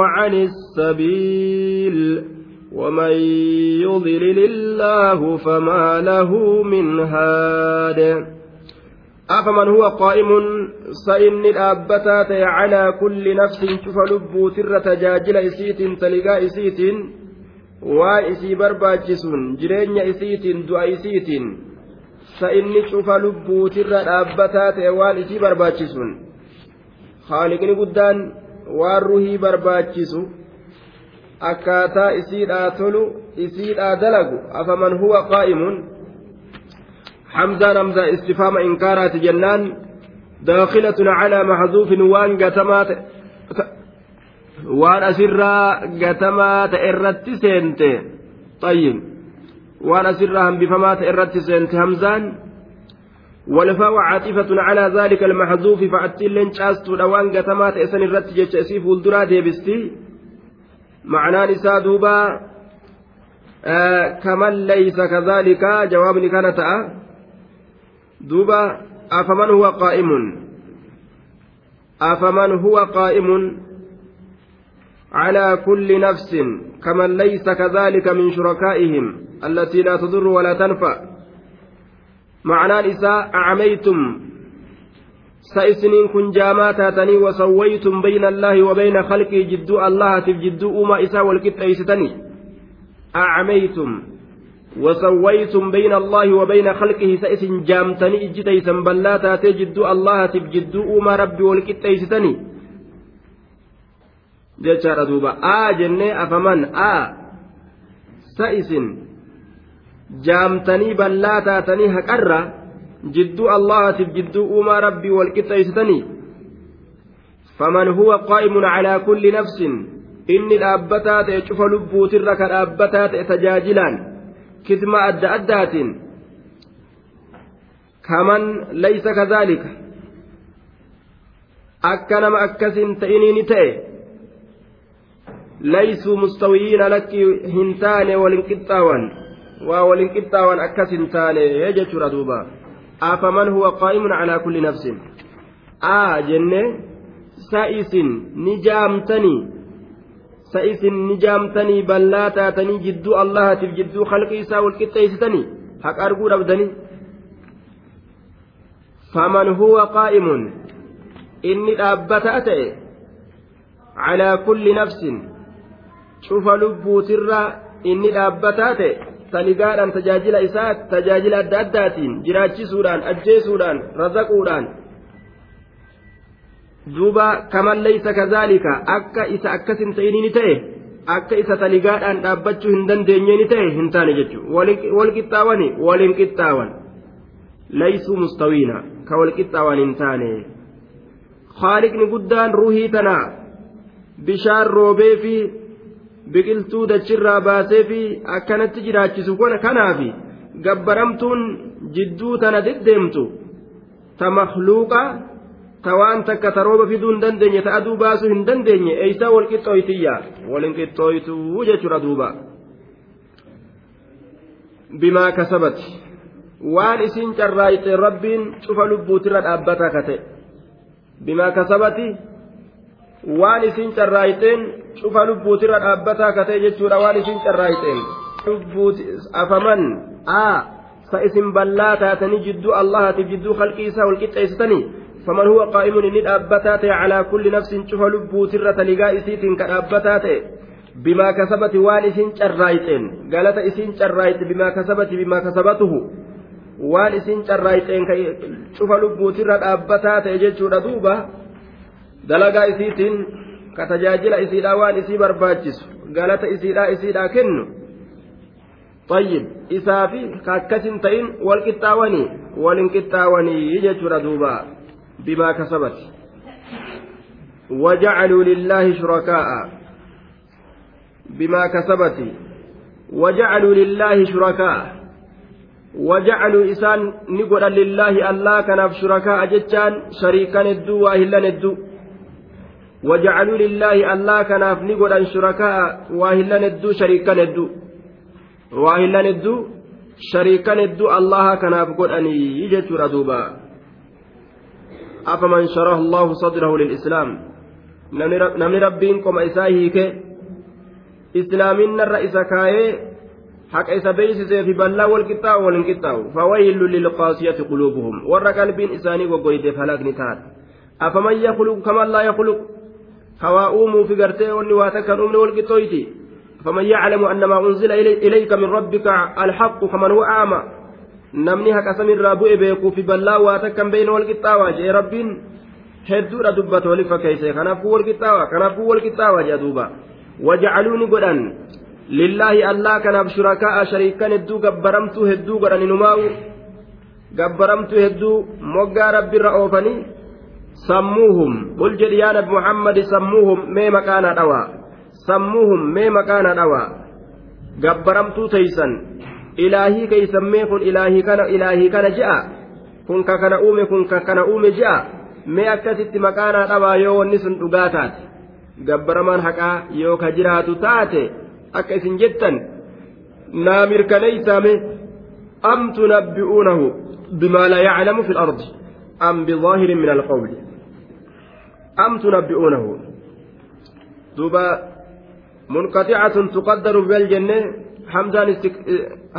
عن السبيل ومن يضلل الله فما له من هاد أفمن هو قائم سئن الأبتات على كل نفس شوف لبو تر تجاجل إسيت تلقى إسيت وإسي برباجس جرين إسيت دعا إسيت سئن شوف لبو تر الأبتات وإسي برباجس خالقني قدان waan برباجس akkaataa isiidhaa tolu isiidhaa dalagu afaman huwa qaa'imun حمزة همزة استفهام إنكارات جنان داخلة على محذوف وان قتمات وان أسرى قتمات إرت سنت طيب وان أسرى هم بفمات إرت سنت همزان والفاء عاطفة على ذلك المحذوف فأتل لنشاست وان قتمات إسن الرت جتشسيف الدرا ديبستي معنى نساء دوبا آه كمن ليس كذلك؟ جواب أه duuba afaman huwa qaa'imun afaman huwa qaa'imun على كل نفس كمن ليس كذلك من شركائهم التي لا تضر ولا تنفع؟ معنى نساء أعميتم سيسنين كن جاماتاتني وسويتم بين الله وبين خلقه جدو الله تفجدو أما إساء والكتئيستني أعميتم وسويتم بين الله وبين خلقه سئس جامتني اجتيسا بلا تاتي جدو الله تب جدو ما ربي والكتيستني jechaadha duuba. Aa jennee afaman. Aa. Sa'isin jaamtanii ballaa taatanii haqarra jidduu allahatiif jidduu uumaa rabbii walqixxeeysitanii faman huwa qaa'imun calaa kulli nafsin inni dhaabbataa ta'e cufa lubbuutirra ka dhaabbataa ta'e tajaajilaan kisma adda addaatiin kaman laysa kadhaalika akka nama akkasin ta'inii ni ta'e laysuu mustawiyiina lakki hin taane walin qixxaawan waa walin qixxaawan akkas hin taane jechuudha duuba. Afaman huwa qaa'imun calaa kulli nafsin. Aa jenne sa isin ni jaamtanii sa ni jaamtanii ballaa taatanii jidduu allahatiif jidduu halqi isaa walqixxeeysitanii haqa arguu dhabdanii. Faman huwa qaa'imun inni dhaabbataa ta'e calaa kulli nafsin cufa lubbuutirra inni dhaabbataa ta'e taligaadhaan tajaajila isaa tajaajila adda addaatiin jiraachisuudhaan ajjeesuudhaan razaquudhaan duuba kaman laysa kazaalika akka isa akkasin ta'inii ni ta'e akka isa taligaadhaan dhaabbachuu hin dandeenye ni ta'e hin taane jechuudha wal qixxaawani waliin qixxaawan laysuu mustawiina ka wal qixxaawan hin taane haaliqni guddaan ruhii tanaa bishaan roobee fi biqiltuu dachirraa baasee fi akkanatti jiraachisu kanaafi gabbaramtuun jidduu tana deddeemtu. Ta makluuqa ta waan takka ta rooba fiduu hin dandeenye ta aduu baasuu hin dandeenye eeysaa wal qixxooytiyya walin qixxooytuu jechuudha duuba. Bimaa kasabati waan isin carraayite rabbiin cufa lubbuutirra dhaabbataa ka ta'e. Bimaa kasabati waan isin carraayteen cufa lubbuutirra dhaabbataa katee jechuudha waan isin carraayteen afaman sa isin ballaa taatanii jidduu allahatiif jidduu halqii walqixxeessitanii faman huwa qaa'imun inni dhaabbataa ta'e calaa kulli nafsin cufa lubbuutirra taligaa isiitiin ka dhaabbataa ta'e bimaa kasabati waan isin carraayteen galata isin carraayte bimaa kasabati bimaa kasabatuhu waan isin carraayteen cufa lubbuutirra dhaabbataa ta'e jechuudha duuba. Dalagaa isiitiin ka tajaajila isiidhaa waan isii barbaachisu galata isiidhaa isiidhaa kennu طيب ta'in wal qixxaawanii walin qixxaawanii jechuudha duuba بما كسبت وجعلوا لله شركاء bimaa kasabati wajacaluu lillaahi shurakaa wajacaluu isaan ni godhan lillaahi allaa kanaaf shurakaa jechaan shariikan hedduu waa hillan hedduu wajacaluu lillaahi allaa kanaaf ni godhan shurakaa waa hillan hedduu shariikan hedduu waa hillan hedduu shariikan hedduu allaha kanaaf godhanii jechuudha duuba afaman sharaha allahu sadrahu lilislaam namni rabbiin qoma isaa hiike islaaminarra isa kaayee haqa isa beeysisee fi ballaa wal qixxaa'u wal hin qixxaa'u fawaylu lilqaasiyati quluubuhum warra hawaa uumuu fi gartee wanni waa takkan uumne wal qixxooyti فمن يعلم أن ما أنزل إليك من ربك الحق كمن هو أعمى namni haqa samirraa bu'e beekuu fi ballaa waa takkan beeyne wal qixxaawaa jee rabbiin hedduudha dubbata waliin fakkeesse kanaafuu wal qixxaawaa kanaafuu wal qixxaawaa jee duuba wajacaluu ni godhan lillaahi allaa kanaaf shurakaa'a shariikan hedduu gabbaramtuu hedduu godhan gabbaramtuu hedduu moggaa rabbiirra oofanii maqaanaa dhawaa sammuuhum mee maqaanaa dhawaa gabbaramtuu teeysan ilaahii keeysan mee kun ilaahii kana ilaahii kana je'a kun ka kana uume kun ka kana uume je'a mee akkasitti maqaanaa dhabaa yoo wanni sun dhugaa taate gabbaramaan haqaa yoo ka jiraatu taate akka isin jettan naa mirkaneeysaame am tunabbi'uunahu bimaa laa yaclamu fi lardi am bidaahirin min alqawli am tunabbi'uunahu duuba munqaxicatun tuqaddaru biljenne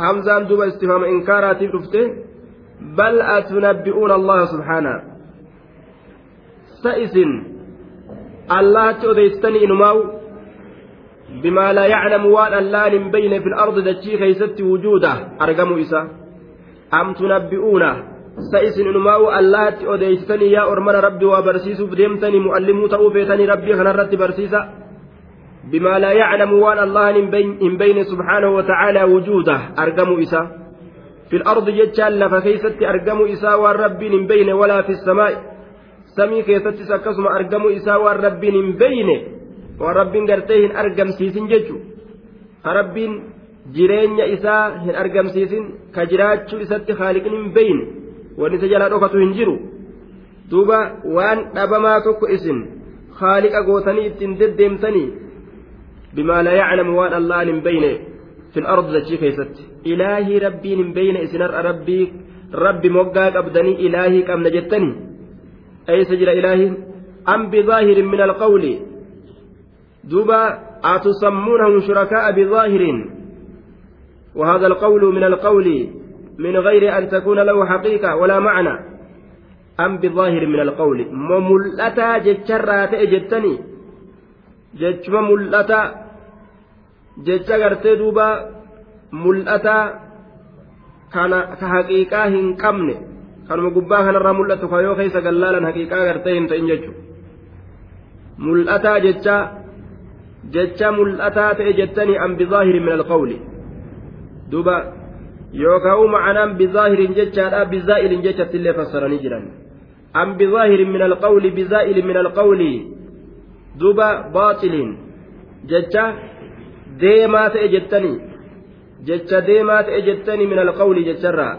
hamzaan duuba istifaama inkaaraatiif dhufte bal atunabbi'uuna allaha subhaana sa isin allahatti odeystanii inumaawu bimaa laa yaclamu waan allaan hin beyne fi lardi dachii keeysatti wujuuda argamuu isa am tunabbi'uuna inumaawu allahatti odeystanii yaa ormana rabbi waa barsiisuuf deemtanii mu'allimuu ta'uu feetanii rabbii kanarratti barsiisa بما لا يعلم وان الله إن بين سبحانه وتعالى وجوده أرقم إسا في الأرض جتشال فكيست أرقم إسا والرب إن بين ولا في السماء سمي كيست سكسم أرقم إسا والرب إن بين والرب قرتيه أرقم سيسن ججو رب jireenya isaa hin argamsiisin ka jiraachuu isatti haaliqni hin beyne wanni isa jalaa dhokatu hin jiru? Duuba waan dhabamaa tokko isin haaliqa gootanii ittiin deddeemtanii بما لا يعلم وان الله من بين في الأرض ذاتي كيست إلهي ربي من بين إسنر ربي ربي موقع أبدني إلهي كم نجتني أي سجل إلهي أم بظاهر من القول دوبا أتسمونهم شركاء بظاهر وهذا القول من القول من غير أن تكون له حقيقة ولا معنى أم بظاهر من القول مملأتا جتشرات جتني jechuma mul'ata jecha gartee duuba mul'ata kana ka haqiiqaa hin qabne kanuma gubbaa kanarraa mul'atu ka yoo keessa gallaalan haqiiqaa gartee hin ta'in jechu mul'ataa jecha jecha mul'ataa ta'e jettanii an yookaan ma'anaan bizaahirin jechaadha bizaa'ilin jechatti illee fassaranii jiran an bizaahirin min alqawli bizaa'ilin min alqawli duuba baaxiliin jecha deemaa ta'e jettanii jecha deemaa ta'e jettanii min alqawli jecharraa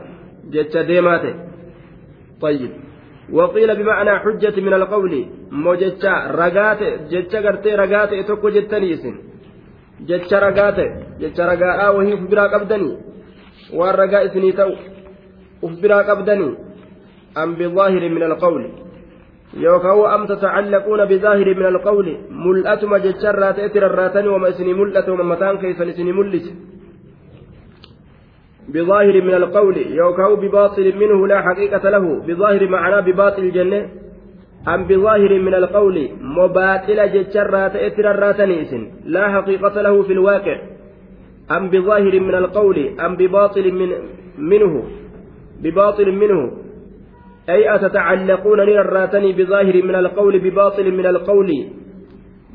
jecha deemaa ta'e طيب وقيل بمعنى حجة من القول مو جتشا رقات جتشا قرتي رقات تكو جتني اسم جتشا رقات جتشا رقاء وهي فبرا قبدني والرقاء اسني تو وفبرا قبدني أم بظاهر من القول yookaan am tatacaallaquuna bizaahiri min alqawli mul'atuma jecharraa ta'e tirarraatanii wama isinii mul'atuma mataan keessan isinii mul'ise بظاهر من القول يوكاو بباطل منه لا حقيقة له بظاهر معناه بباطل جنة أم بظاهر من القول مباطل جتشرات إترارات نيسن لا حقيقة له في الواقع أم بظاهر من القول أم بباطل من منه بباطل منه. أي أتتعلقون للراتني بظاهر من القول بباطل من القول.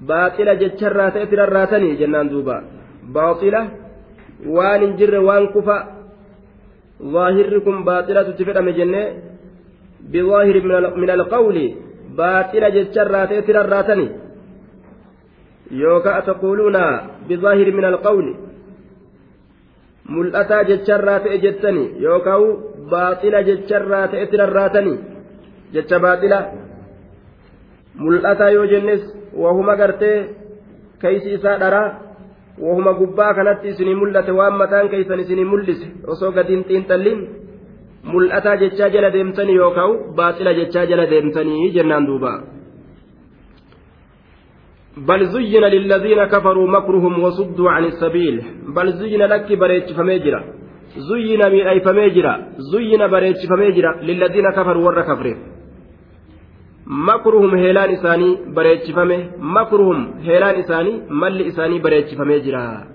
باطلة جتشرات إتراراتني جنان دوبا. باطلة وان جر وان كفا. ظاهركم باطلة تفرم جنة. بظاهر من من القول باطلة جتشرات إتراراتني yookaan ataquuluuna bizaahiri min alqawli mul'ataa jecharraa ta'e jettanii yookaan baaxila jecharraa ta'e tirarraatanii jecha baaxila. Mul'ataa yoo jennes wahuma gartee keeysi isaa dharaa wahuma gubbaa kanatti isinii mul'ate waan mataan keeysan isinii mul'ise. Osoo gadiin xiinxalliin mul'ataa jechaa jala deemtanii yookaan baaxila jechaa jala deemtanii jennaan duuba. بل زين للذين كفروا مكرهم وصدوا عن السبيل. بل زين لك بريتش فميجرا. زين من أي فميجرا. زين بريتش فميجرا للذين كفروا ور كفره مكرهم هيلان إساني بريتش فمه. مكرهم هيلان إساني مل إساني بريتش فميجرا.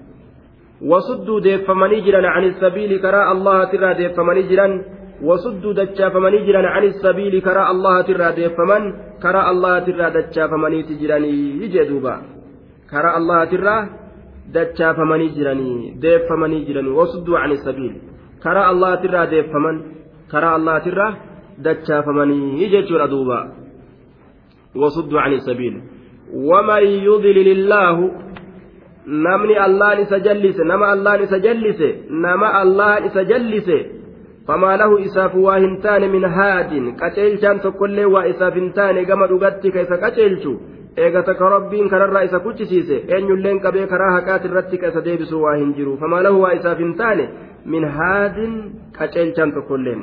وصدوا ديفمني جرا عن السبيل. كراء الله ترى ديفمني جرا وصدوا دجافمني جرا عن السبيل كراء الله ترى ديفمن كراء الله ترى دجافمني تجراني يجدوبا كراء الله ترى دجافمني جراني ديفمني جراني وصدوا عن السبيل. كراء الله ترى ديفمن كراء الله ترى دجافمني يجدوا دوبا. وصدوا عن السبيل. ومن يضلل الله namni allaan isa jallise nama allaan isa jallise nama allaan isa famaa lahu isaaf waa hin taane min haadin qaceelchaan tokkollee waa isaaf hin taane gama dhugatti ka isa qaceelchu eega takka rabbiin kararraa isa kuchisiise eenyulleen qabee karaa haqaati irratti ka isa deebisu waa hin jiru famaa lahu waa isaaf hin taane min haadin qaceelchaan tokkolleen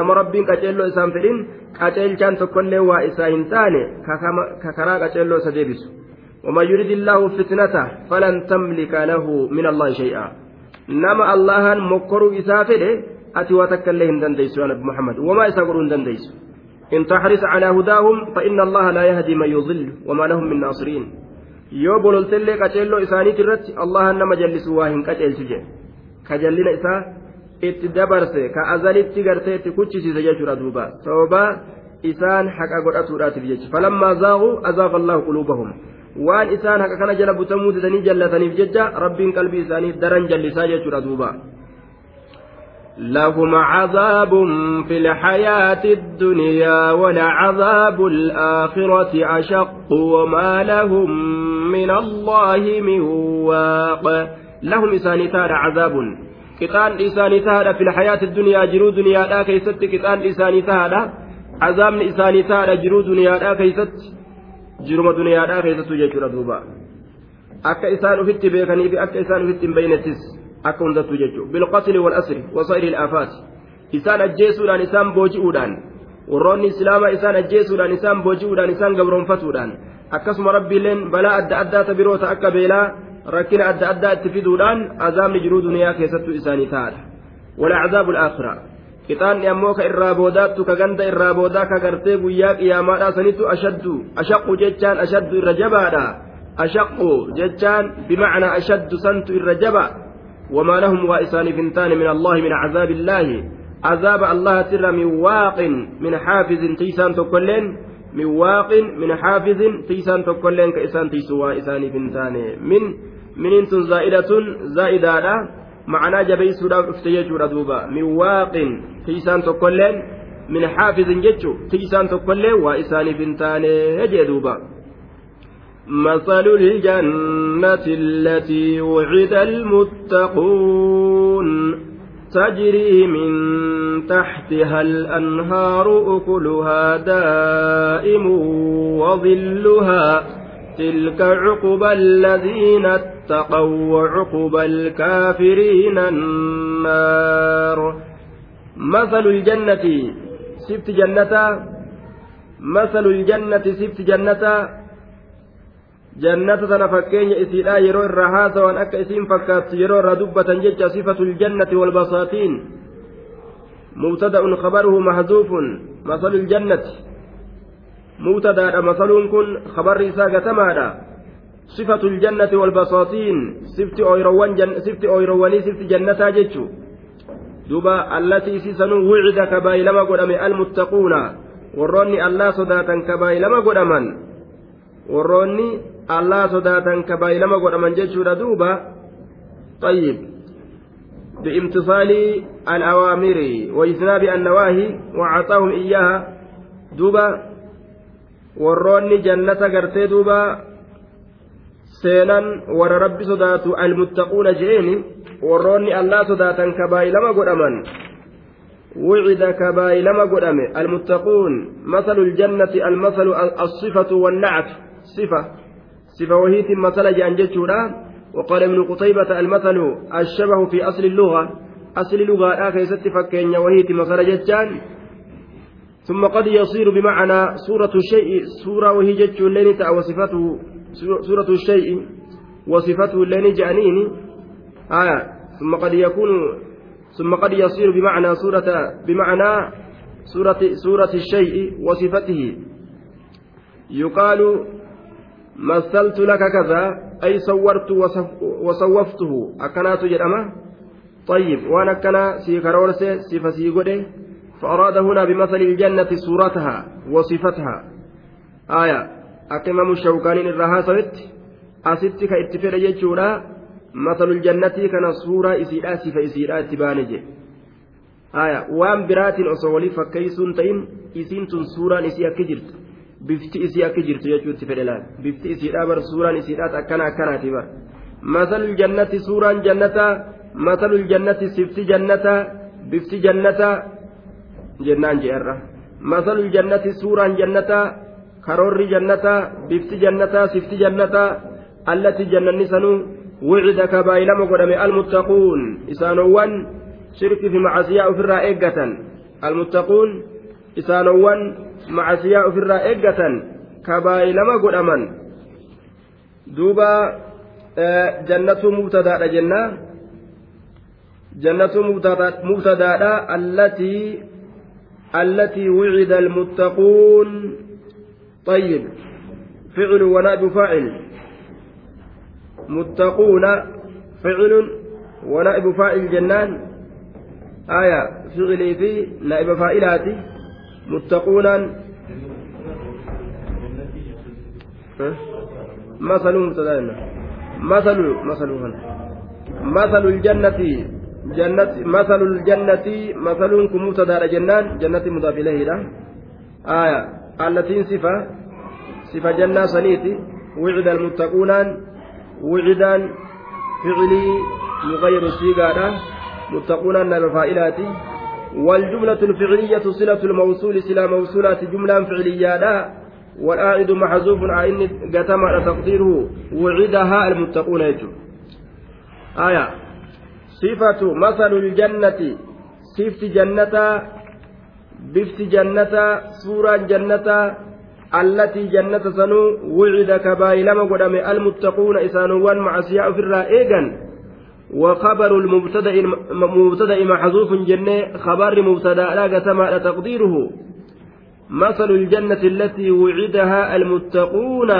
nama rabbiin qaceelloo isaan fedhin qaceelchaan tokkollee waa isaa hin taane ka karaa qaceelloo isa deebisu وما يريد الله فتنته فلن تملك له من الله شيئا نما الله مكر أتي وتكله دنديس يا نبي محمد وما يسقرون دنديس إن تحرص على هداهم فإن الله لا يهدي من يضل وما لهم من ناصرين isaaniiti irratti allahan nama jallisu waa hin qaceelchu jedhe ka jallina isaa itti dabarse ka azalitti gartee itti kuchisiise jechuudha duuba sababa isaan haqa godhatuudhaatiif jecha falammaa zaaquu azaaqa allahu quluubahum waan isaan haqa kana jala butamuu didanii jallataniif jecha rabbiin qalbii isaanii daran jallisaa jechuudha duuba لهم عذاب في الحياة الدنيا ولعذاب الآخرة أشق وما لهم من الله من واق. لهم إساني تار عذاب. قطان إساني تار في الحياة الدنيا جرو دنيا لا كيست. قطان إساني تار عذاب. إساني تار جرو دنيا لا كيست. duniyaadhaa keessattuu jechuudha duuba akka isaan ufitti beekanii fi akka isaan ufitti hin beeynettis akka hundattuu jechuudha bilqatli wal asri wasa'iri ilaafaati isaan ajjeesuudhaan isaan booji'uudhaan warroonni islaamaa isaan ajjeesuudhaan isaan booji'uudhaan isaan gabroonfatuudhaan akkasuma rabbiileen balaa adda addaata biroota akka beelaa rakkina adda addaa itti fiduudhaan azaabni jiruu duniyaa keessattuu isaanii ta'adha wala azaabu alaakhira qixaanni ammoo ka irraa boodaattu ka ganda irraa boodaa ka gartee guyyaa qiyaamaadhaa sanittu ashaddu ashaqqu jechaan ashaddu irra jabaadha ashaqqu jechaan bimacnaa ashaddu santu irra jaba waa isaaniif hin taane min allahi min cazaabi illaahi عذاب الله ترى من واق من حافظ تيسان تكلين من واق من حافظ تيسان تكلين كإسان تيسوا إساني فنتاني من من زائدة زائدة معنى جبيس افتيجور دوبا من واق تيسان تكلين من حافظ جتشو تيسان تكلين وإساني فنتاني هجي دوبا مثل الجنة التي وعد المتقون تجري من تحتها الأنهار أكلها دائم وظلها تلك عقبى الذين اتقوا وعقبى الكافرين النار مثل الجنة سبت جنة مثل الجنة سبت جنة jannata tana fakkeenya isiidha yeroo irraa haasawan akka isiin fakkaattu yeroo irraa dubbatan jecha sifatu ljannati walbasaatiin mubtada'un khabaruhu mahzuufun masalu ljannati mubtadaadha masaluun kun khabarri isaa gatamaadha sifatu ljannati walbasaatiin sifti sifti ooyrowwanii sifti jannataa jechu duba allatii isiisanuu wucida kabaayilama godhame almuttaquuna warroonni allaa sodaatan kabaayilama godhaman warroonni allaa sodaatan kabaayilama godhaman jechuudha duuba طيب بامتصال الأوامر واجتناب النواهي وعطاهم إياها دوبا warroonni jannata gartee duuba seenan warra rabbi sodaatu almuttaquuna je'eeni warroonni allaa sodaatan kabaayilama godhaman وعد كبايلما قدام المتقون مثل الجنة المثل الصفة والنعت صفة صفة وهيت مثل جانجتشورا وقال ابن قتيبة المثل الشبه في أصل اللغة أصل اللغة آخر ست فكين وهيت مثل جتان ثم قد يصير بمعنى سورة الشيء سورة وهي جتش اللين وصفته سورة الشيء وصفته اللين جانين آية ثم قد يكون ثم قد يصير بمعنى سورة بمعنى سورة سورة الشيء وصفته يقال مثلت لك كذا أي صورت وصوفته أكنات جرمه طيب وأنا كنا سيكرورسي صفة سيقوده فأراد هنا بمثل الجنة صورتها وصفتها. آية أكمم الشوكانين الرهاسوت أستك اتفر يجورا مثل الجنة كان صورة إسيرا صفة إسيرا تبانجي. آية وان برات أصولي فكيسون تين إسين تن صورة بفتي إسي أكجرت يجور تفرلان بفتي إسيرا بر صورة إسيرا أكنا أكنا تبا مثل الجنة صورة جنة مثل الجنة سفت جنة بفتي جنة jennaan je'arra masalul jannati suuraan jannataa karoorri jannataa bifti jannataa sifti jannataa allati jannanni sanuu wicida kabaayilama godhame almuttaquun isaanowwan shirki fi macasiyaa ofirraa eeggatan almuttaquun isaanowwan macasiyaa ofirraa eeggatan kabaayilama godhaman duuba jannatu mubtadaadha jennaa jannatu mubtadaadha allatii التي وعد المتقون طيب فعل ونائب فاعل متقون فعل ونائب فاعل جنان آية فعلي في نائب فاعلات متقون. مثل مثل مثل مثل مثل الجنة جنة مثل الجنة مثلكم مبتدا جنان. جنة مضاف إليه آية. التي صفة صفة جنة سنيتي وعد المتقون. وعدا فعلي يغير السيقادة متقون نبفائلات والجملة الفعلية صلة الموصول سلا موصولات جملة فعلية والآعد محذوف عين قتم تقديره وعدها المتقون يجو آية. صفة مثل الجنة صفت جنة بفت جنة سورة جنة التي جنة سنو وعد كبايلما قدام المتقون إسانوان مع سياء في الرائقا. وخبر المبتدأ مبتدأ محذوف جنة خبر مبتدأ لا قسم تقديره مثل الجنة التي وعدها المتقون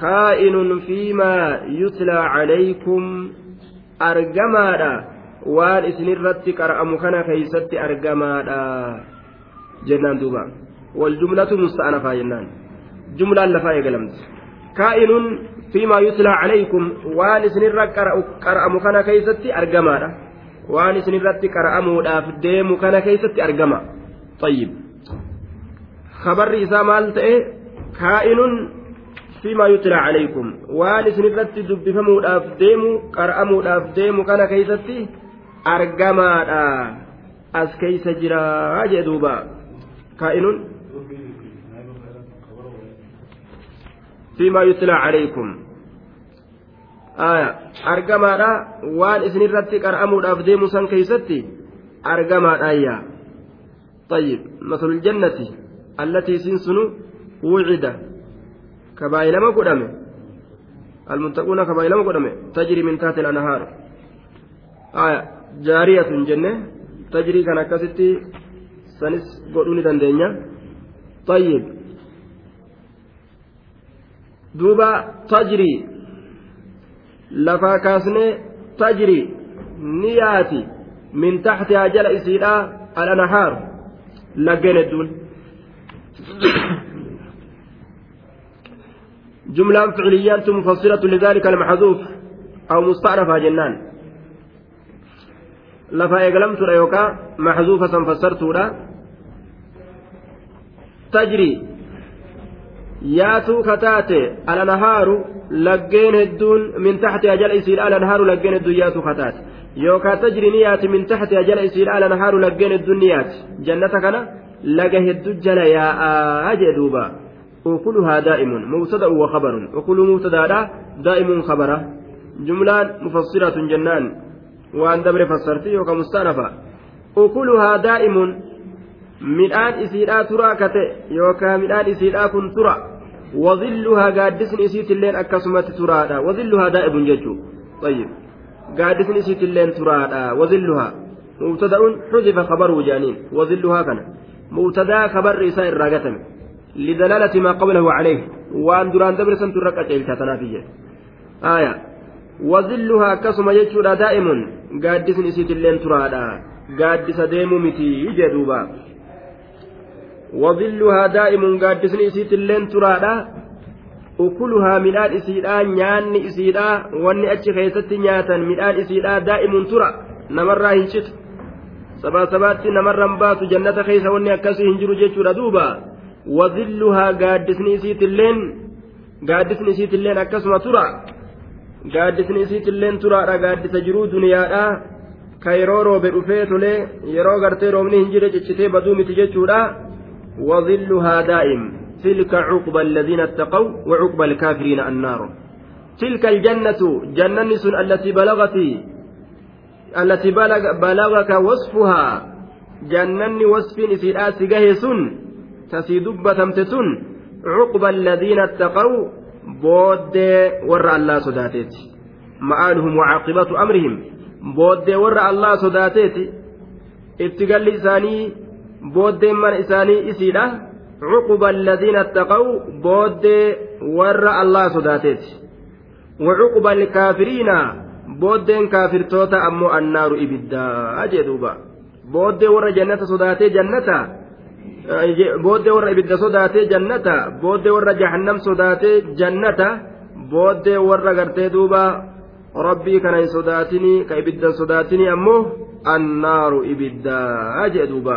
كائن فيما يتلى عليكم argamaadha waan isinirratti qara'amu kana keeysatti argamaadha jennaan duuba waljumlatu musta'anafaa jennaan jumlaan lafaa eegalamti kaa'inun fiimaa yuslaa calaykum waan isinirra qara'amu kana keeysatti argamaadha waan isinirratti qara'amuudhaaf deemu kana keeysatti argama طيب خبري إذا مال كائن fiimaa yutlaa calaykum waan isin irratti dubbifamuudhaaf deemu qar'amuudhaaf deemu kana keeysatti argamaadha as keeysa jiraa jee duuba fiimaa yutlaa calaykum argamaadha waan isin irratti qar'amuudhaaf deemu san keeysatti argamaadhaayya طيب مثل الجنة التي سنسن وعد kabaayilama godhame almuttaquuna kabaayilama godhame tajri min taati lanhaar jaariyatun jenne tajrii kan akkasitti sanis godhuu ni dandeenya طيب duuba tajri lafaa kaasne tajri ni yaati min taxtihaa jala isiidha alanhaar laggeen hedduun جملة فعليات مفصلة لذلك المحذوف أو مستعرفة جنان لفا إقلمت ريوكا محذوفة فسرت تجري yaatuu kataate alanahaaru laggeen hedduun min taxtiha jala isiidha alanahaaru laggeen hedduun yaatuu kataate yookaan tajri ni yaati min taxtiha jala isiidha alanahaaru laggeen hedduun ni yaati jannata kana laga hedduu jala yaa'aa jee duuba ukuluhaa daa'imun mubtada wa khabarun ukuluu mubtadaadha daa'imun khabara jumlaan mufassiratun jennaan waan dabre fassarti yookaan mustaanafa ukuluhaa daa'imun midhaan isiidhaa turaa kate yookaan midhaan isiidhaa kun tura wadilluhaa gaaddisni isiitilleen akkasumatti turaadha wadilluhaa daa'ibun jechuun tayyib gaaddisni isiitilleen turaadha wadilluhaa mubtada'uun xudifa kabaruu jaaniin wadilluhaa kana mubtadaa kabarri isaa irraa gatame lidalaalati maa qablahu calayh waan duraan dabre santu irra qaceelcha tanaafiyye aaya wadilluhaa akkasuma jechuudha daa'imun gaaddisni isiitilleen turaadha gaaddisa deemuu miti jedhuuba. وظلها دائم قادسني إسيت اللين ترادha ukuluhaa midhaan isiidhaa nyaanni isiidhaa wanni achi keessatti nyaatan midhaan isiidhaa daa'imun tura namarraa hin citu sabaa sabaatti namarraan baatu jannata keessa wanni akkasii hin jiru jechuudha duuba wadilluhaa gaaddisni isiitilleen gaaddisni isiitilleen akkasuma tura gaaddisni isiitilleen turaadha gaaddisa jiruu duniyaadha ka yeroo roobe dhufee tolee yeroo gartee roobni hin jire ciccitee baduu miti jechuudha وظلها دائم. تلك عقبى الذين اتقوا وعقبى الكافرين النار. تلك الجنة جنة التي بلغت التي بلغ بلغك وصفها. جنة وصف نسيئات سن تسيدب تمتسن عقبى الذين اتقوا بود ور الله صداتيت مآلهم وعاقبة أمرهم بود ور الله صداتيت ابتقال لساني booddeen mana isaanii isiidha. Cuquba alladhiina attaqaw booddee warra allah sodaateeti. Wacuquba alkaafiriina booddeen kaafirtoota ammoo annaaru ibiddaa jedhuuba booddee warra jannata sodaatee jannata booddee warra ibidda sodaatee jannata booddee warra jahannam sodaatee jannata booddee warra gartee duuba rabbii kana hin sodaatinii ka ibiddan sodaatinii ammoo annaaru ibiddaa jedhuuba.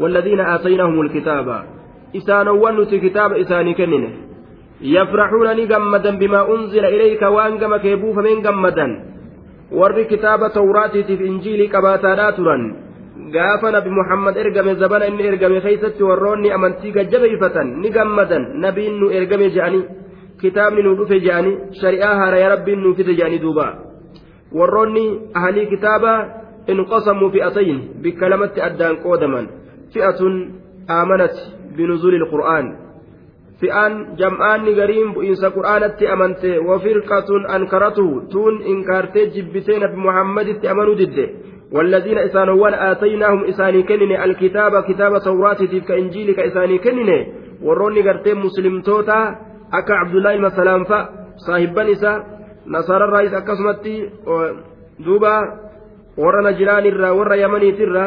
والذين آتيناهم الكتاب إسانوان نتي كتاب إساني كننه يفرحون نجمدا بما أنزل إليك وأنجم كيبوف من جمدا injiilii qabaataadhaa turan gaafa nabi muhammad ergame zabana inni ergame keeysatti warroonni amantii gajjabeeyfatan ni gammadan nabiin nu ergame je'anii kitaabni nu dhufe je'anii shari'aa haaraya rabbiin nu fide je'anii duuba warroonni ahalii kitaaba inqasamuu fi'atayn bikka lamatti addaan qoodaman فئة آمنت بنزول القرآن. فئان جمعان غريم بإنس قرآنت أمنت وفرقة أنكرته تون إنكارت جبتين بمحمد أمنوا ضده. والذين إسانوان آتيناهم إساني كنن الكتاب كتاب توراة تلك إنجيل كإساني كنن. وروني غرتين مسلم توتا أكا عبد الله المسلام فا صاحب نسا نصارى الرئيس أكسمتي دوبا ورى نجران الرا ورى يمني ترى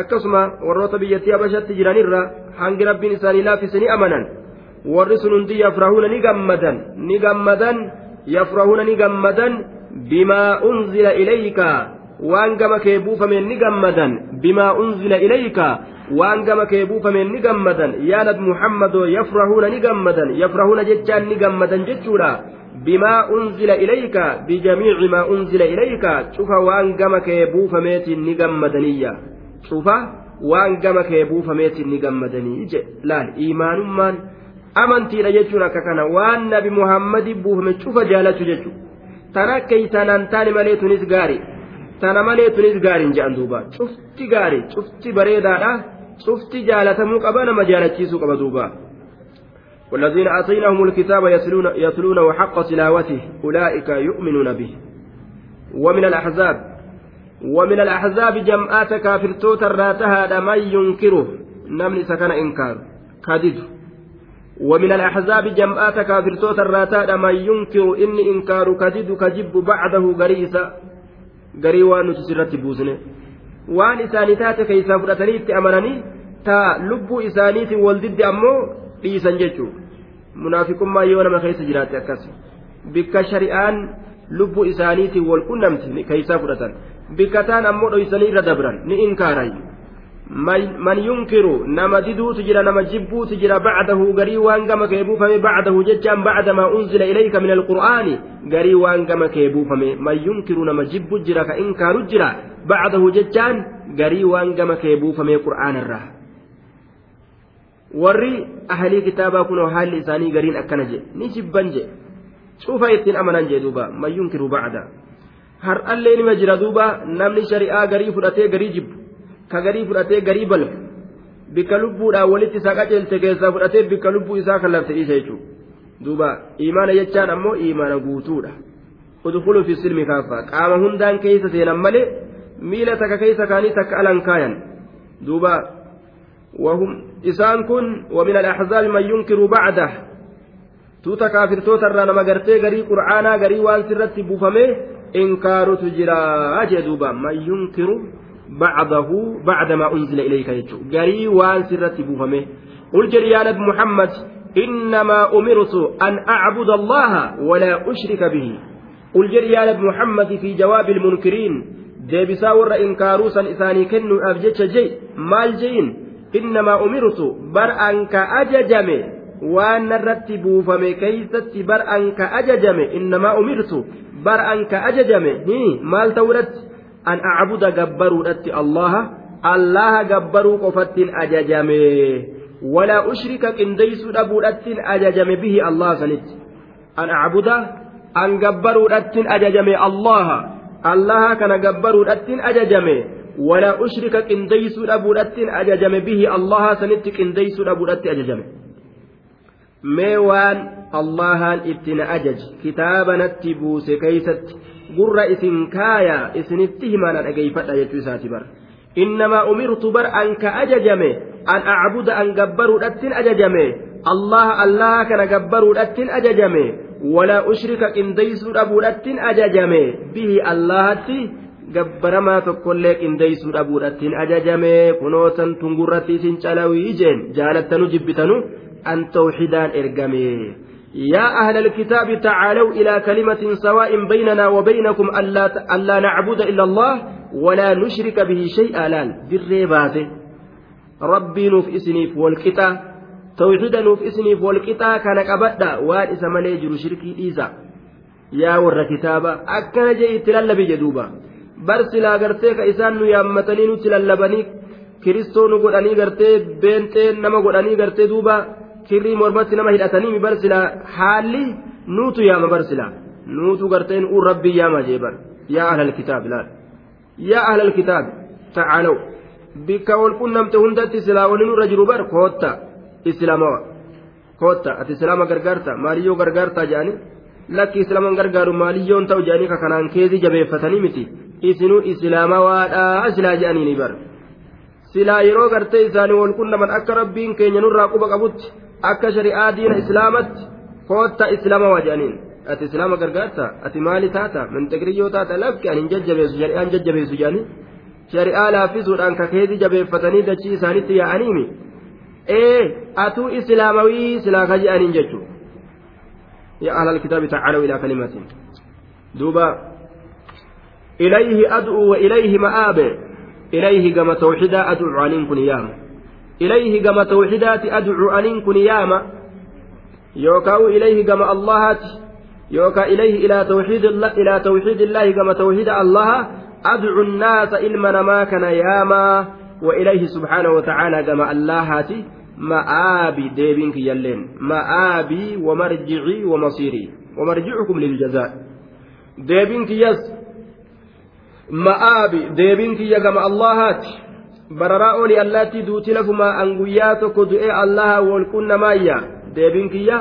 akkasuma warroota biyyattii abashatti jiranirra hangi rabbiin isaanii laaffisanii amanan warri sun hundi yafrahuuna ni gammadan ni gammadan yafrahuuna ni gammadan bimaa unzila ilayka waan gama kee buufameen ni gammadan bimaa unzila ilayka waan gama kee buufameen ni gammadan yaa nabi muhammadoo yafrahuuna ni gammadan yafrahuuna jechaan ni gammadan jechuudha bimaa unzila ilayka bijamiici maa unzila ilayka cufa waan gama kee buufameetiin ni gammadaniyya cufa waan gama kee buufameetiin ni gammadanii je laal imaanummaan amantiidha jechuun akka kana waan nabi muhammadi buufame cufa jaalachuu jechuudha tana keeysanaan taane malee tunis gaari tana malee tunis gaariin jedhan duuba cufti gaari cufti bareedaadha cufti jaalatamuu qaba nama jaalachiisuu qaba duuba. والذين آتيناهم الكتاب يتلون يتلونه حق تلاوته أولئك يؤمنون به ومن الأحزاب ومن الأحزاب جمعات كافرتوت الراتها من ينكره نمني سكن إنكار كادد ومن الأحزاب جمعات كافرتوت الراتاد من ينكر إني إنكار كدد كجب بعده غريسا غري وان تسرت بوزنه taate keeysaa fudhatanii itti amananii taa lubbuu isaaniitiin wal diddi ammoo dhiisan jechuudha munaafiqummaa yoo nama keessa jiraate akkas bikka shari'aan lubbuu isaaniitiin wal qunnamti keeysaa fudhatan bikka taan ammoo dhoysanii irra dabran ni inkaaray man yunkiru nama diduutu jira nama jibbuutu jira bacdahu garii waan gama kee buufame bacdahu jechaan bacda maa unzila ilayka min alqur'aani garii waan gama kee buufame man yunkiru nama jibbu jira ka inkaaru jira bacdahu jechaan garii waan gama kee buufame qur'aanarraa warri ahalii kitaabaa kunoo haalli isaanii gariin akkana jedhe ni jibban jedhe cufa ittiin amanan jedhe duuba man yunkiru bacda har'allee nima jira duuba namni shari'aa garii fudhatee garii jibbu ka garii fudhatee garii balfa bikka lubbuudhaan walitti isaa qaceelte keessaa fudhatee bikka lubbuu isaa kan lafte dhiisa jechuudha duuba imaana jechaan ammoo imaana guutuudha udkhulu fi silmi kaaffaa qaama hundaan keessa seenan malee miila takka keessa kaanii takka alan kaayan duuba وهم إسان كن ومن الأحزاب من ينكر بعده tuuta kaafirtoota irraa nama gartee garii qur'aanaa garii waan sirratti buufame inkaarutu jira jee duuba بعده بعدما أنزل إليك يجو قري وان سرت بوفمه قل جري يا نبي محمد إنما أمرت أن أعبد الله ولا أشرك به قل جري يا محمد في جواب المنكرين san isaanii kennuudhaaf jecha jey maal jeyin innamaa umirtu bar an ka ajajame waan narratti buufame keeysatti bar an ka ajajame innamaa umirtu bar an ka ajajame maal ta'uudhatti an acbuda gabbaruudhatti allaha allaha gabbaruu qofattiin ajajame walaa ushrika qindeeysuu dhabuudhattiin ajajame bihi allah sanitti an acbuda an gabbaruudhattiin ajajame allaha allaha kana gabbaruudhattiin ajajame walaa ushrika qindeeysuu dhabuudhattiin ajajame bihi allaha sanitti qindeeysuu dhabuudhatti ajajame mee waan allahaan itti na ajaji kitaaba natti buuse keeysatti gurra isin kaaya isinitti himana dhageeyfadha jechuu isaati bar innamaa umirtu bar an ka ajajame an acbuda an gabbaruudhattin ajajame allaha allaha kana gabbaruudhattin ajajame walaa ushrika qindeeysuu dhabuudhattin ajajame bihi allahatti gabbaramaa tokkollee qindeeysuu dhabuudhattin ajajame kunootan tungurratti isin calawii jeen jaalattanu jibbitanu an tawxidaan ergame يا أهل الكتاب تعالوا إلى كلمة سواء بيننا وبينكم ألا, ألا نعبد إلا الله ولا نشرك به شيئا. لأن بالريبات ربي نوف إسنيف والكتا توحيد نوف إسنيف والكتا كان قبدا وان إسما ليجر شركي إيزا يا ور كتابا. أكنا جي تلالبي جدوبا. برسلا غرتيك إسان يامتني نتلالبني كريستو نقول غرتي. بنتين نما قول غرتي دوبا. Kirrii mormatti nama hidhatanii mi barsila haalli nuutu yaama barsila nuutu garteen uun rabbii yaama jee bar yaa ahlal kitaab laal yaa ahlal kitaab tacaalaw bikka wal qunnamte hundatti silaa waliin irra jiru bar kootta islaamawa kootta ati islaama gargaarta maaliyyoo gargaartaa jedhanii lakki islaaman gargaaru maaliyyoon ta'u jedhanii ka kanaan keezii jabeeffatanii miti isinuu islaamawaadhaa silaa jedhanii ni bar silaa yeroo gartee isaanii wal qunnaman akka rabbiin keenya nurraa quba qabutti akka shari'aa diina islaamatti kootta islaama waja'aniin ati islaama gargaarta ati maali taata mintigriyyoo taata lakki ani jajjabeessu shari'aan jajjabeessu jedhanii shari'aa laaffisuudhaan kakeetii jabeeffatanii dachii isaanitti yaa'aniimi ee atuu islaamawii silaa ka je'aniin jechuu يا أهل الكتاب تعالوا إلى كلمة دوبا إليه أدعو وإليه مآب إليه كما توحيدا أدعو عنكم ياما إليه كما توحيدات أدعو أن كن ياما يوكاو إليه كما الله يوكا إليه إلى توحيد الله إلى توحيد الله كما توحيد الله. أدعو الناس إلما ما كان ياما. وإليه سبحانه وتعالى كما الله مآبي ديبينك يلين. مآبي ومرجعي ومصيري. ومرجعكم للجزاء. ديبينك يس. مآبي ديبينك يا كما الله bararaa oli allaatti duuti lafumaa an guyyaa tokko du'ee allaha wolqunnamaayya deebiin kiyya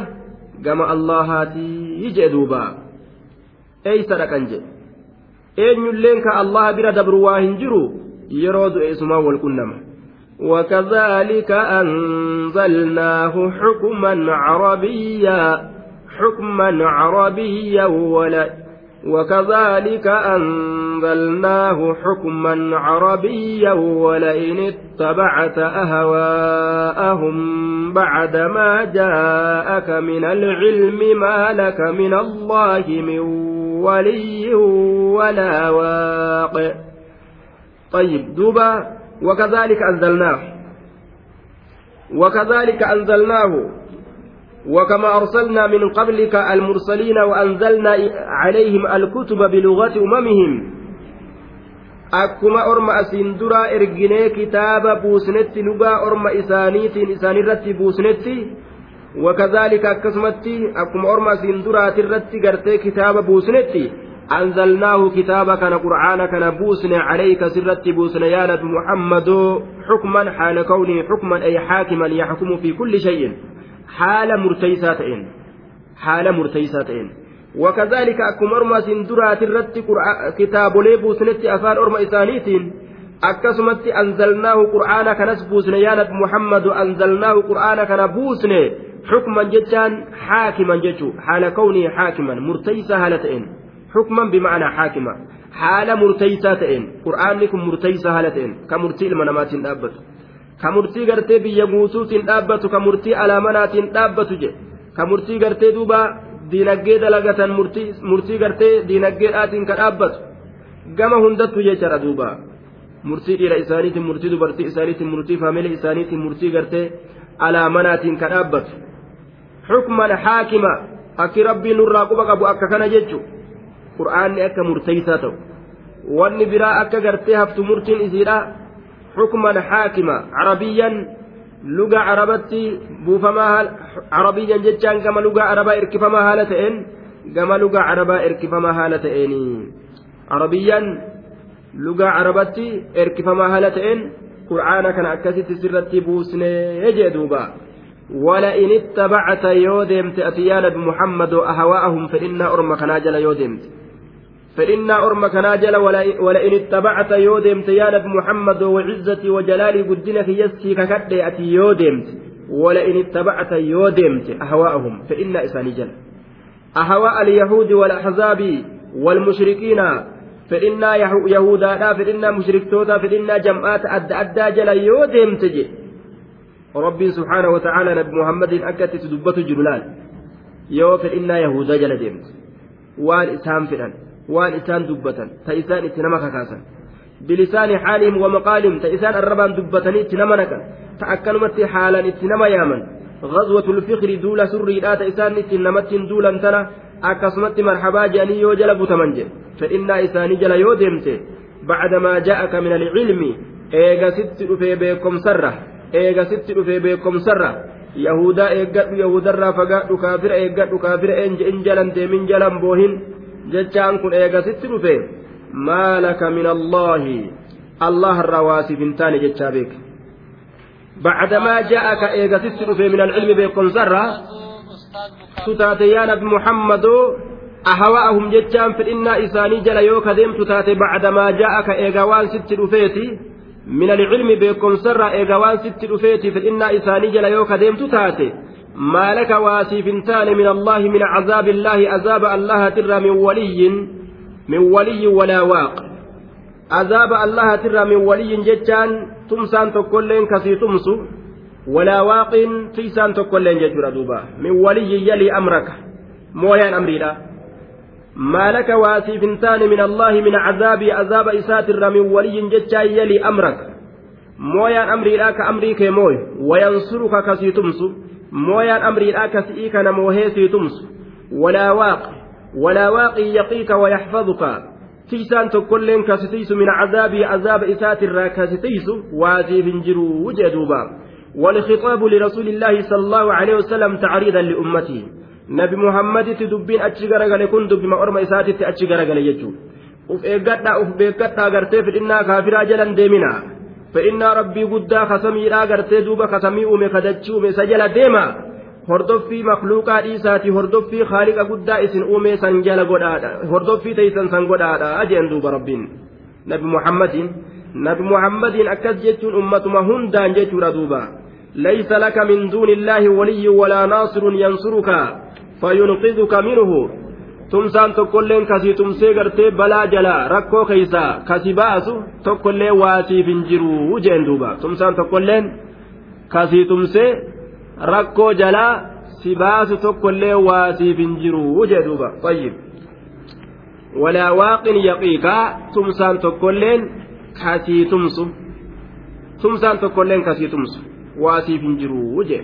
gama allahaatii jee duuba eeysa dhaqan jedhe eenyulleen ka allaha bira dabru waa hin jiru yeroo du'e isumaa wolqunnama وكذلك أنزلناه حكما عربيا حكما عربيا ولا وكذلك أنزلناه حكما عربيا ولئن اتبعت أهواءهم بعدما جاءك من العلم ما لك من الله من ولي ولا واق طيب دوبا وكذلك أنزلناه. وكذلك أنزلناه. وكما أرسلنا من قبلك المرسلين وأنزلنا عليهم الكتب بلغة أممهم akkuma orma asiin duraa erginee kitaaba buusnetti lugaa orma isaaniitiin isaanirratti buusnetti wakazaalika akkasumatti akkuma orma asiin duraatirratti gartee kitaaba buusnetti أنزلناه كتابا كان قرآن كان بوسن عليك سرت بوسن يا نبي محمد حكما حال كونه حكما أي حاكما يحكم في حال مرتيساتين حال مرتيساتين وكذلك أكم أرمى سندرات الرت كتاب ليبوسنت أفان أرمى إسانيتين kanas buusne yaa nabi muhammadu anzalnaahu qur'aana kana buusne xukman jechaan haakiman jechuu haala kawnii haakiman murtaysaa haala ta'een xukman bima'anaa haakima haala murtaysaa ta'een qur'aanni kun murtaysaa haala ta'een ka murtii ilma namaatiin dhaabbatu ka murtii gartee biyya guutuutiin dhaabbatu ka murtii alaamanaatiin dhaabbatu je. Ka murtii gartee duuba diinaggee dalagatan murtii gartee diinaggeedhaatiin ka dhaabbatu gama hundattu jechaadha duuba murtii dhiira isaaniitiin murtii dubartii isaaniitiin murtii faamilii isaaniitiin murtii gartee alaamanaatiin ka dhaabbatu. Xukman haakima akki rabbiin nurraa quba qabu akka kana jechu qur'aanni akka murteeysaa ta'u. Wanni biraa akka gartee haftu murtiin isiidha حكما حاكما. عربيا لغة عربتي بوفما عربيا جتشان كما لغة عربا إركفما هالتين كما لغة عربا إركفما هالتين عربيا لغة عربتي إركفما هالتين قرآن كان أكاسيت سرتي بوسني يجدوبا ولئن اتبعت يودمت أتيان بمحمد أهواءهم فإن أرم كناجل يودمت فإنا أرم كنا جل ولئن اتبعت يودمت يا نبي محمد وعزتي وجلالي قدنك يسي ككد أتي يودمت. ولئن اتبعت يودمت أهواءهم فإنا إساني جل. أهواء اليهود والأحزاب والمشركين فإنا يهودا فإنا مشركتوتا فإنا جمعات أد أدى جل يودمت جي. ربي سبحانه وتعالى نبي محمد أكت تدبت جلال. يو فإنا يهودا جل ديمت وان إسهام فلان waan isaan dubbatan ta isaan itti nama kakaasan. Bilisaani xaalihim wamaqaalihim ta isaan arrabaan dubbatanii itti nama naqan. Ta akkanumatti haalan itti nama yaaman. غزوة الفخر دولة سري لا تإسان نمت دولا تنا أكسمت مرحبا جاني يو جل بتمنج فإن إساني جل يو ديمت بعدما جاءك من العلم إيغا ست رفي بكم سرة إيغا ست رفي بكم سرة يهودا إيغا يهودا رافقا كافر إيغا كافر إنج إنجلا من جلا بوهن jechaan kun eegasitti dhufe maalaka min allaahi allah irraa waasiif hin taane jechaa beeka bacdamaa ja'aka eegasitti dhufe min alcilmi beekomsarraa tu taate yaa nabi muhammadoo ahawa'ahum jechaan fedhinnaa isaanii jala yoo ka deemtu taate bacdamaa ja'aka eega waan sitti dhufeeti min alcilmi beekomsarraa eega waan sitti dhufeeti fedhinnaa isaanii jala yoo ka deemtu taate ما لك واسفنتان من الله من عذاب الله عذاب الله ترى من ولي من ولي ولا واق. عذاب الله ترى من ولي جتان تمسان تقولين كسي تمسو. ولا واق تيسان تقولين جتورا دوبا من ولي يلي أمرك. مويان أمري لا ما لك واسفنتان من الله من عذاب عذاب إساتر من ولي جتان يلي أمرك. مويان أمري لا كأمريك موي. وينصرك كسي تمسو. Kana moohee sii tumsu walaa waaqi walaa waaqii yaqiika wayaxfaduka tiisaan tokkolleen kasitiisu min cazaabii azaaba isaatirraa kasitiisu waasiif hin jiruu jee duuba والخطاب لرسول الله صلى الله عليه وسلم تعريضا لأمته نبي محمد تدبين أتشجر قال كن دب ما أرمى إساتي قال يجو أف إيقاتا أف بيقاتا قرتي في إنا كافرا جلا ديمنا فإن ربي قدا خسمي لا غرتي دوبا خسمي أومي خدتشي أومي سجل ديما hordoffii makluuqaa dhiisaati hordoffii haaliqa guddaa isin uume san jala godhaadha hordoffii teeysan san godhaadha jeen duuba rabbiin nabi muhammadin nabi muhammadiin akkas jechuun ummatuma hundaan jechuudha duuba laysa laka min duuni illaahi waliyyu walaa naasirun yansuruka fayunqiduka minhu tumsaan tokkolleen kasii tumsee gartee balaa jalaa rakkoo keeysaa kasi baasu tokkollee waasiif hin jiru jeen duuba tumsaan tokkolleen kasii tumsee rakkoo jalaa si baasu tokkollee waasiif hin jiru jee duuba tayyib walaa waaqin yaqiikaa tumsaan tokkolleen kasii tumsu tumsaan tokkolleen kasii tumsu waasiif hin jiru jee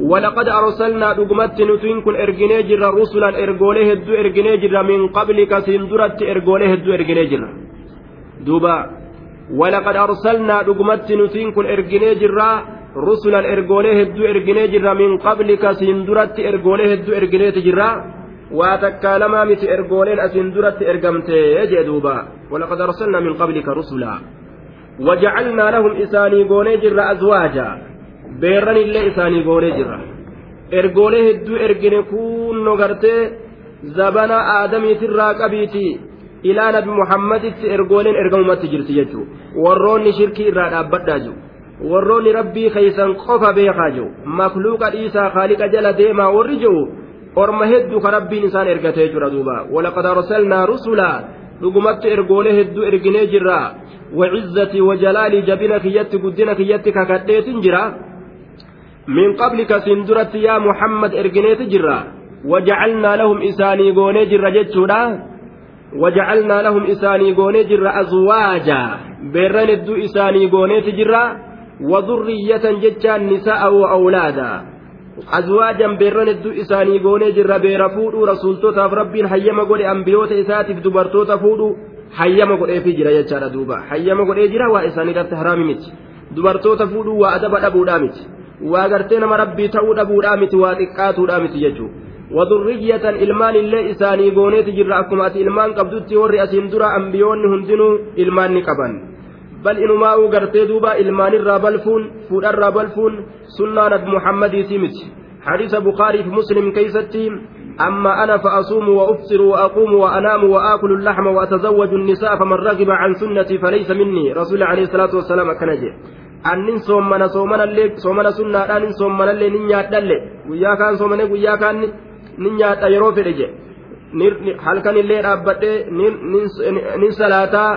ولقد أرسلنا دقمت نتين كن إرجني جرا رسلا إرجوليه الدو إرجني جرا من قبلك سندرت إرجوليه الدو إرجني جرا دوبا ولقد أرسلنا دقمت نتين كن إرجني جرا رسلا إرجوليه الدو إرجني جرا من قبلك سندرت إرجوليه الدو إرجني جرا واتكالما مت إرجولين أسندرت إرجمت يجي دوبا. ولقد أرسلنا من قبلك رسلا وجعلنا لهم إساني قوني جرا أزواجا. Beerran illee isaanii goonee jirra ergoolee hedduu ergine kunno gartee zabana aadamiitirraa qabiiti ilaa nabi muhammaditti ergooleen ergamumatti jirti jechuudha warroonni shirkii irraa dhaabbadhaa jiru warroonni rabbii keeysan qofa beekaa jiru makluuqa dhiisaa kaaliqa jala deemaa warri jiru orma hedduu ka rabbiin isaan ergatee jira duuba walaqad arsalnaa rusulaa dhugumatti ergoolee hedduu erginee jirra وعزتي وجلالي جبنا كيتي قدنا كيتي min qablika siin duratti yaa muhammad ergineeti jirra wajacalnaa lahum isaanii goonee jirra jechuudha wajacalnaa lahum isaanii goonee jirra azwaaja beerran hedduu isaanii gooneeti jirra wadurriyyatan jechaan nisa'a wa awlaada azwaajan beerran hedduu isaanii goonee jirra beera fuudhuu rasuultootaaf rabbiin hayyama godhe ambiyoota isaatiif dubartoota fuudhu hayyama godheefii jira jechaadha duuba hayyama godhee jira waa isaanii irratti haraami miti dubartoota fuudhuu waa adaba dhabuudhaa miti waa gartee nama rabbii ta'uu dhabuudhaa miti waa xiqqaatuudhaa miti jechuudha wadurriyyatan ilmaan illee isaanii gooneeti jirra akkuma ati ilmaan qabdutti warri asiin dura ambiyoonni hundinuu ilmaan ni qaban bal inumaa'uu gartee duuba ilmaanirraa balfuun fuudharraa balfuun sunnaa nabi muhammadiisii miti بخاري في مسلم كيستي أما أنا فأصوم وأفطر وأقوم وأنام وآكل اللحم وأتزوج النساء فمن رغب عن سنتي فليس مني رسول عليه الصلاة والسلام كنجي annin soomana soomanallee soomana sunnaadhaan soomanallee nin nyaadhalle. Guyyaa kaan soomane guyyaa kaan nin nyaadha yeroo fedhe je halkan illee dhaabbadhee nin salaataa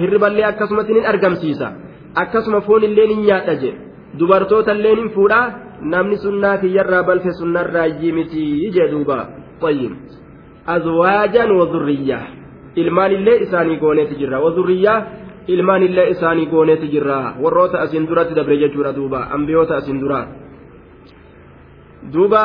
hirriballee akkasumatti nin argamsiisa. Akkasuma foon illee nin nyaadha je dubartoota illee nin fuudhaa namni sunnaa kiyyarraa balfe sunnarraa yimiti jee duuba. Tayyib. Azwaajan wadurriyyaa ilmaan illee isaanii gooneeti jirra. Wadurriyyaa ilmaan illee isaanii gooneeti jirra. Warroota asiin duratti dabre jechuudha duuba. Ambiyoota asiin duraa duuba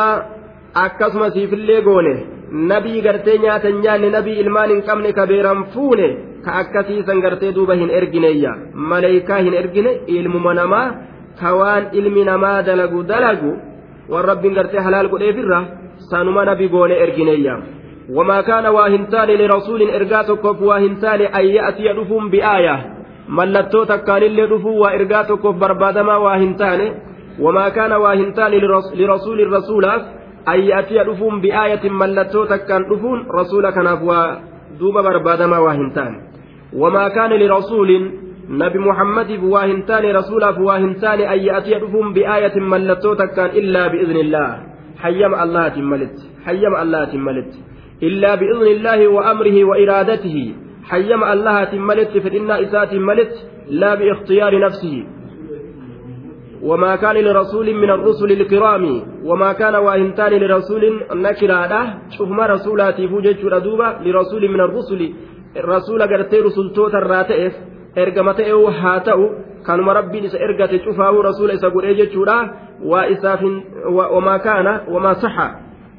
akkasuma siifillee goone. Nabii gartee nyaatan nyaanne nabii ilmaan hin qabne ka beeran fuune ka akkasiisan gartee duuba hin ergineeyya. Maleeykaa hin ergine ilmuma namaa ka waan ilmi namaa dalagu dalagu waan rabbiin gartee halaal godheefirra sanuma nabi goone ergineeyya wamaa kaana waa hin taane lirasuulin ergaa tokkoof waa hin taane an ya'tiya dhufuun bi'aaya mallattoo takkaanillee dhufuu waa ergaa tokkoof barbaadamaa waa hin taane wamaa kaana waa hin taane lirasuulin rasuulaaf an ya'tiya dhufuun bi'aayatin mallattoo takkaan dhufuun rasuula kanaaf waa duuba barbaadamaa waa hin taane wamaa kaana lirasuulin nabi muhammadiif waa hin taane rasuulaaf waa hin taane an ya'tiya dhufuun bi'aayatin mallattoo takkaan illaa bi'iznillah hayyama allahaatiin malitti hayyama allahaatiin malitti bi'iznillaahi wa amrihi wa iraadatihi hayyama allahaatiin malitti fedhinnaa isaatiin malitti laa biikhtiyaari nafsihi وما كان لرسول من الرسل الكرام وما كان واهنتان لرسول نكراده شوف ما رسولاتي فوجت ردوبا لرسول من الرسل الرسول قرتي رسول توتا الراتئف ergama ta'e haa ta'u kanuma rabbiin isa ergate cufaa'uu rasuula isa godhee jechuudha waa isaaf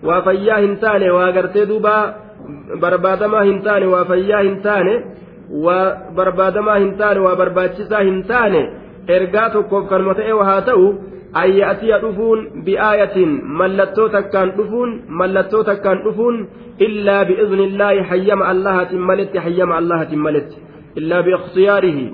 waa fayyaa hin taane waa gartee duuba barbaadamaa hin taane waa fayyaa hin taane waa barbaadamaa hin taane waa barbaachisaa hin taane ergaa tokkoof kanuma ta'e haa ta'u an ya'tiya dhufuun bi'aayatin mallattoo takkaan dhufuun mallattoo takkaan dhufuun illaa bi'iznillaahi hayyama allahatin maletti hayyama allahatin maletti illaa biikhtiyaarihi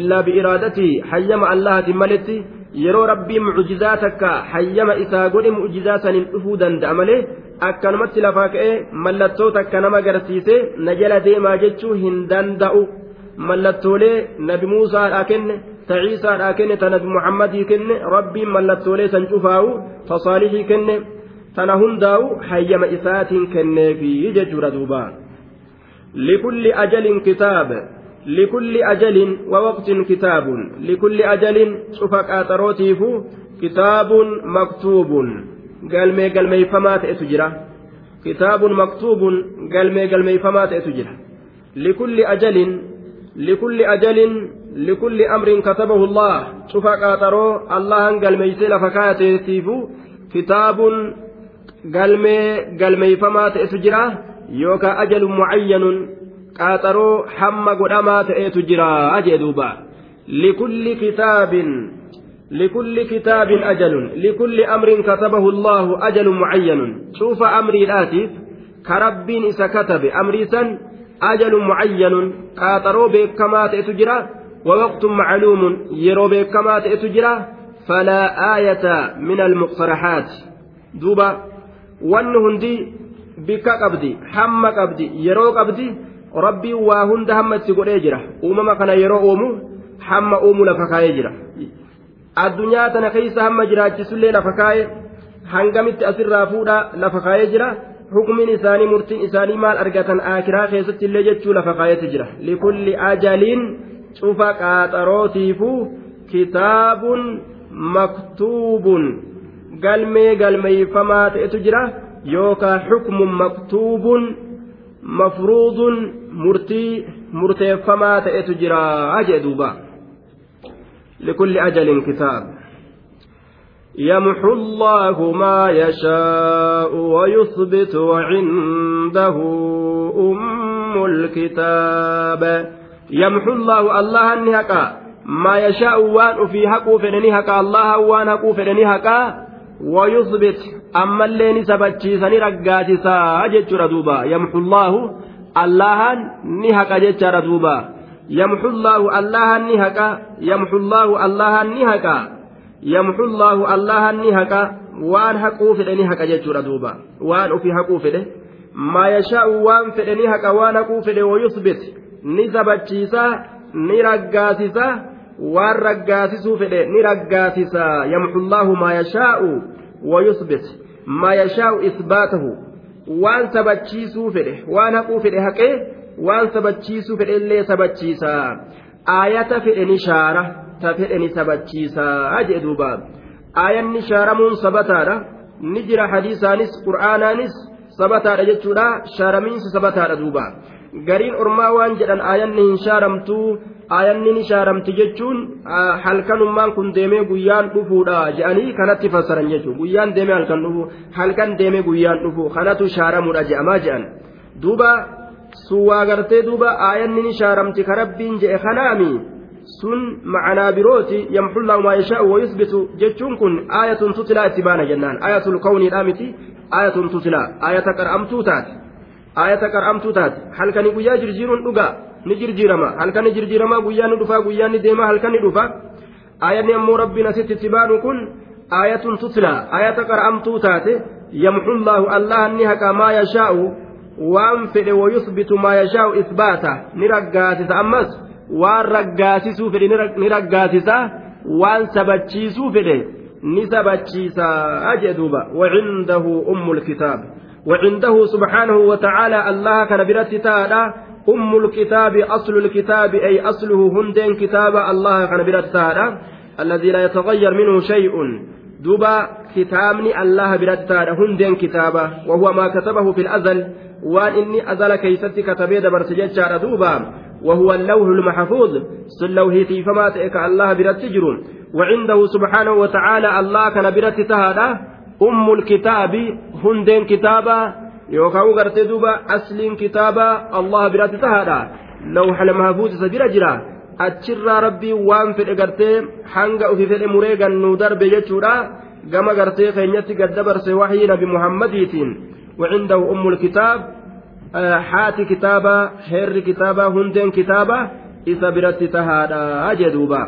illaa biiraadatihi hayyama allahatin maletti yeroo rabbiin mucjizaa takka hayyama isaa godhe mucjizaa saniin dhufuu danda'a malee akkanumatti lafaa ka'ee mallattoo takka nama agarsiise na jala deemaa jechuu hin danda'u. Mallattoolee nabi muusaadhaa kenne ta kenne ta nabi muhammadii kenne rabbiin mallattoolee san cufaa'u ta saalihii kenne tana hundaa'u hayyama isaatiin kenneefi jechuudha duuba. Likulli ajalin kitaaba likulli ajalin wawaqtin kitaabun likulli ajalin cufa qaaxarootiifu kitaabun maktuubun galmee galmeeyfamaa ta'etu jira kitaabun maktuubun galmee galmeeyfamaa ta'etu jira likulli ajalin likulli ajalin likulli amrin katabahu allah cufa qaaxaroo allahan galmeeysee lafa kaayateetiifu kitaabun galmee galmeeyfamaa ta'etu jira yookaan ajalun mucayyanun qaaxaroo hamma godhamaa ta'etu jira ajee duuba likulli kitaabin لكل كتاب أجل. لكل أمر كتبه الله أجل معين. شوف أمري الآتف كرب إذا كتب. أمري سن أجل معين. قاطروا بكما تأتجرا ووقت معلوم. يروا بكما تأتجرا فلا آية من المقترحات. دوبا. والنهندي بك قبدي حم قبدي يرو قبدي rabbii waa hunda hamma itti godhee jira. Uumama kana yeroo uumu hamma uumu lafa kaayee jira. Addunyaa tana keessa hamma jiraachisullee lafa kaayee hangamitti asirraa fuudhaa lafa kaayee jira. Hukmiin isaanii murtiin isaanii maal argatan akiraa keessatti illee jechuu lafa kaayee jira. Likulli ajaliin cufa qaaxarootiifuu kitaabun maktuubun. Galmee galmeeyfamaa ta'etu jira yookaan hukmun maktuubun. Mafruudun murtii murteeffamaa ta'etu jira jee duuba. لكل أجل كتاب. يمحو الله ما يشاء ويثبت وعنده أم الكتاب. يمحو الله الله النهكا ما يشاء وان في حقه هكا. الله وان حقه هكا. ويثبت أما اللي نسبتشيسني رقاتسا جتشر دوبا يمحو الله الله نهكا جتشر دوبا يمحو الله الله النهكا يمحو الله الله النهكا يمحو الله الله النهكا وان حقو فدني هكا جچورا دوبا وان في حقو فده ما يشاء وان فدني هكا وان حقو فده ويثبت نسبتشيسا نرغاسيسا waan raggaasisuu fedhe ni raggaasisa. Yamxullaahu maa yashaa'u wayusbit maa yashaa'u isbaatahu. Waan sabachiisuu fedhe waan haquu fedhe haqee waan sabachiisuu fedhellee sabachiisa. Aayata fedhe ni shaara ta fedhe ni sabachiisa jee duuba. Aayanni shaaramuun sabataadha ni jira hadiisaanis qur'aanaanis sabataadha jechuudha shaaramiinsi sabataadha duuba. Gariin ormaa waan jedhan aayanni hin shaaramtuu aayanni ni shaaramti jechuun halkanummaan kun deemee guyyaan dhufuudha je'anii kanatti fassaran jechuudha guyyaan deemee halkan dhufu halkan deemee guyyaan dhufu kanatu shaaramuudha je'amaa je'an. Duuba suwaa gartee duuba aayanni ni shaaramti ka rabbiin je'e kanaami? Sun macanaa birooti yamxullaahu maa yashaa'u wayusbitu jechuun kun aayatun tutilaa itti baana jennaan. Aayatul kawniidhaa miti aayatun tutilaa aayata qar'amtuu taate aayata qar'amtuu taate halkanii guyyaa jirjiiruun dhugaa ni jirjiirama halkani jirjiiramaa guyyaan ni dhufaa guyyaan ni deemaa halkan ni dhufa aayanni ammoo rabbiin asitti itti kun aayatun tutilaa aayata qar'amtuu taate yamxullaahu allahan ni haqa maa yashaa'u waan fedhe wayusbitu maa yashaa'u isbaata ni raggaasisa ammas waan raggaasisuu fedhe ni raggaasisa waan sabachiisuu fedhe ni sabachiisa jee duuba wacindahu ummu lkitaab وعنده سبحانه وتعالى الله كان برت تادا أم الكتاب أصل الكتاب أي أصله هندين كتاب الله كان تادا الذي لا يتغير منه شيء. دوبا كتابني الله تادا هندين كتابه وهو ما كتبه في الأزل. inni azala keeysatti katabee dabarse jechaadha duuba وهو اللوح المحفوظ. سلوه تيفما تئك الله برتجر وعنده سبحانه وتعالى الله كان تهادا أم الكتاب. هندين كتابا يوكاو غرتي دوبا أصل كتابا الله برت تهادا لوح المحفوظ سبير جرا achirraa rabbii waan fedhe gartee hanga ufi fedhe muree gannuu darbe jechuudha gama gartee keenyatti gaddabarse waxii nabi muhammadiitiin وعنده أم الكتاب haati kitaabaa heerri kitaabaa hundeen kitaabaa isa biratti tahaadha jedhuuba.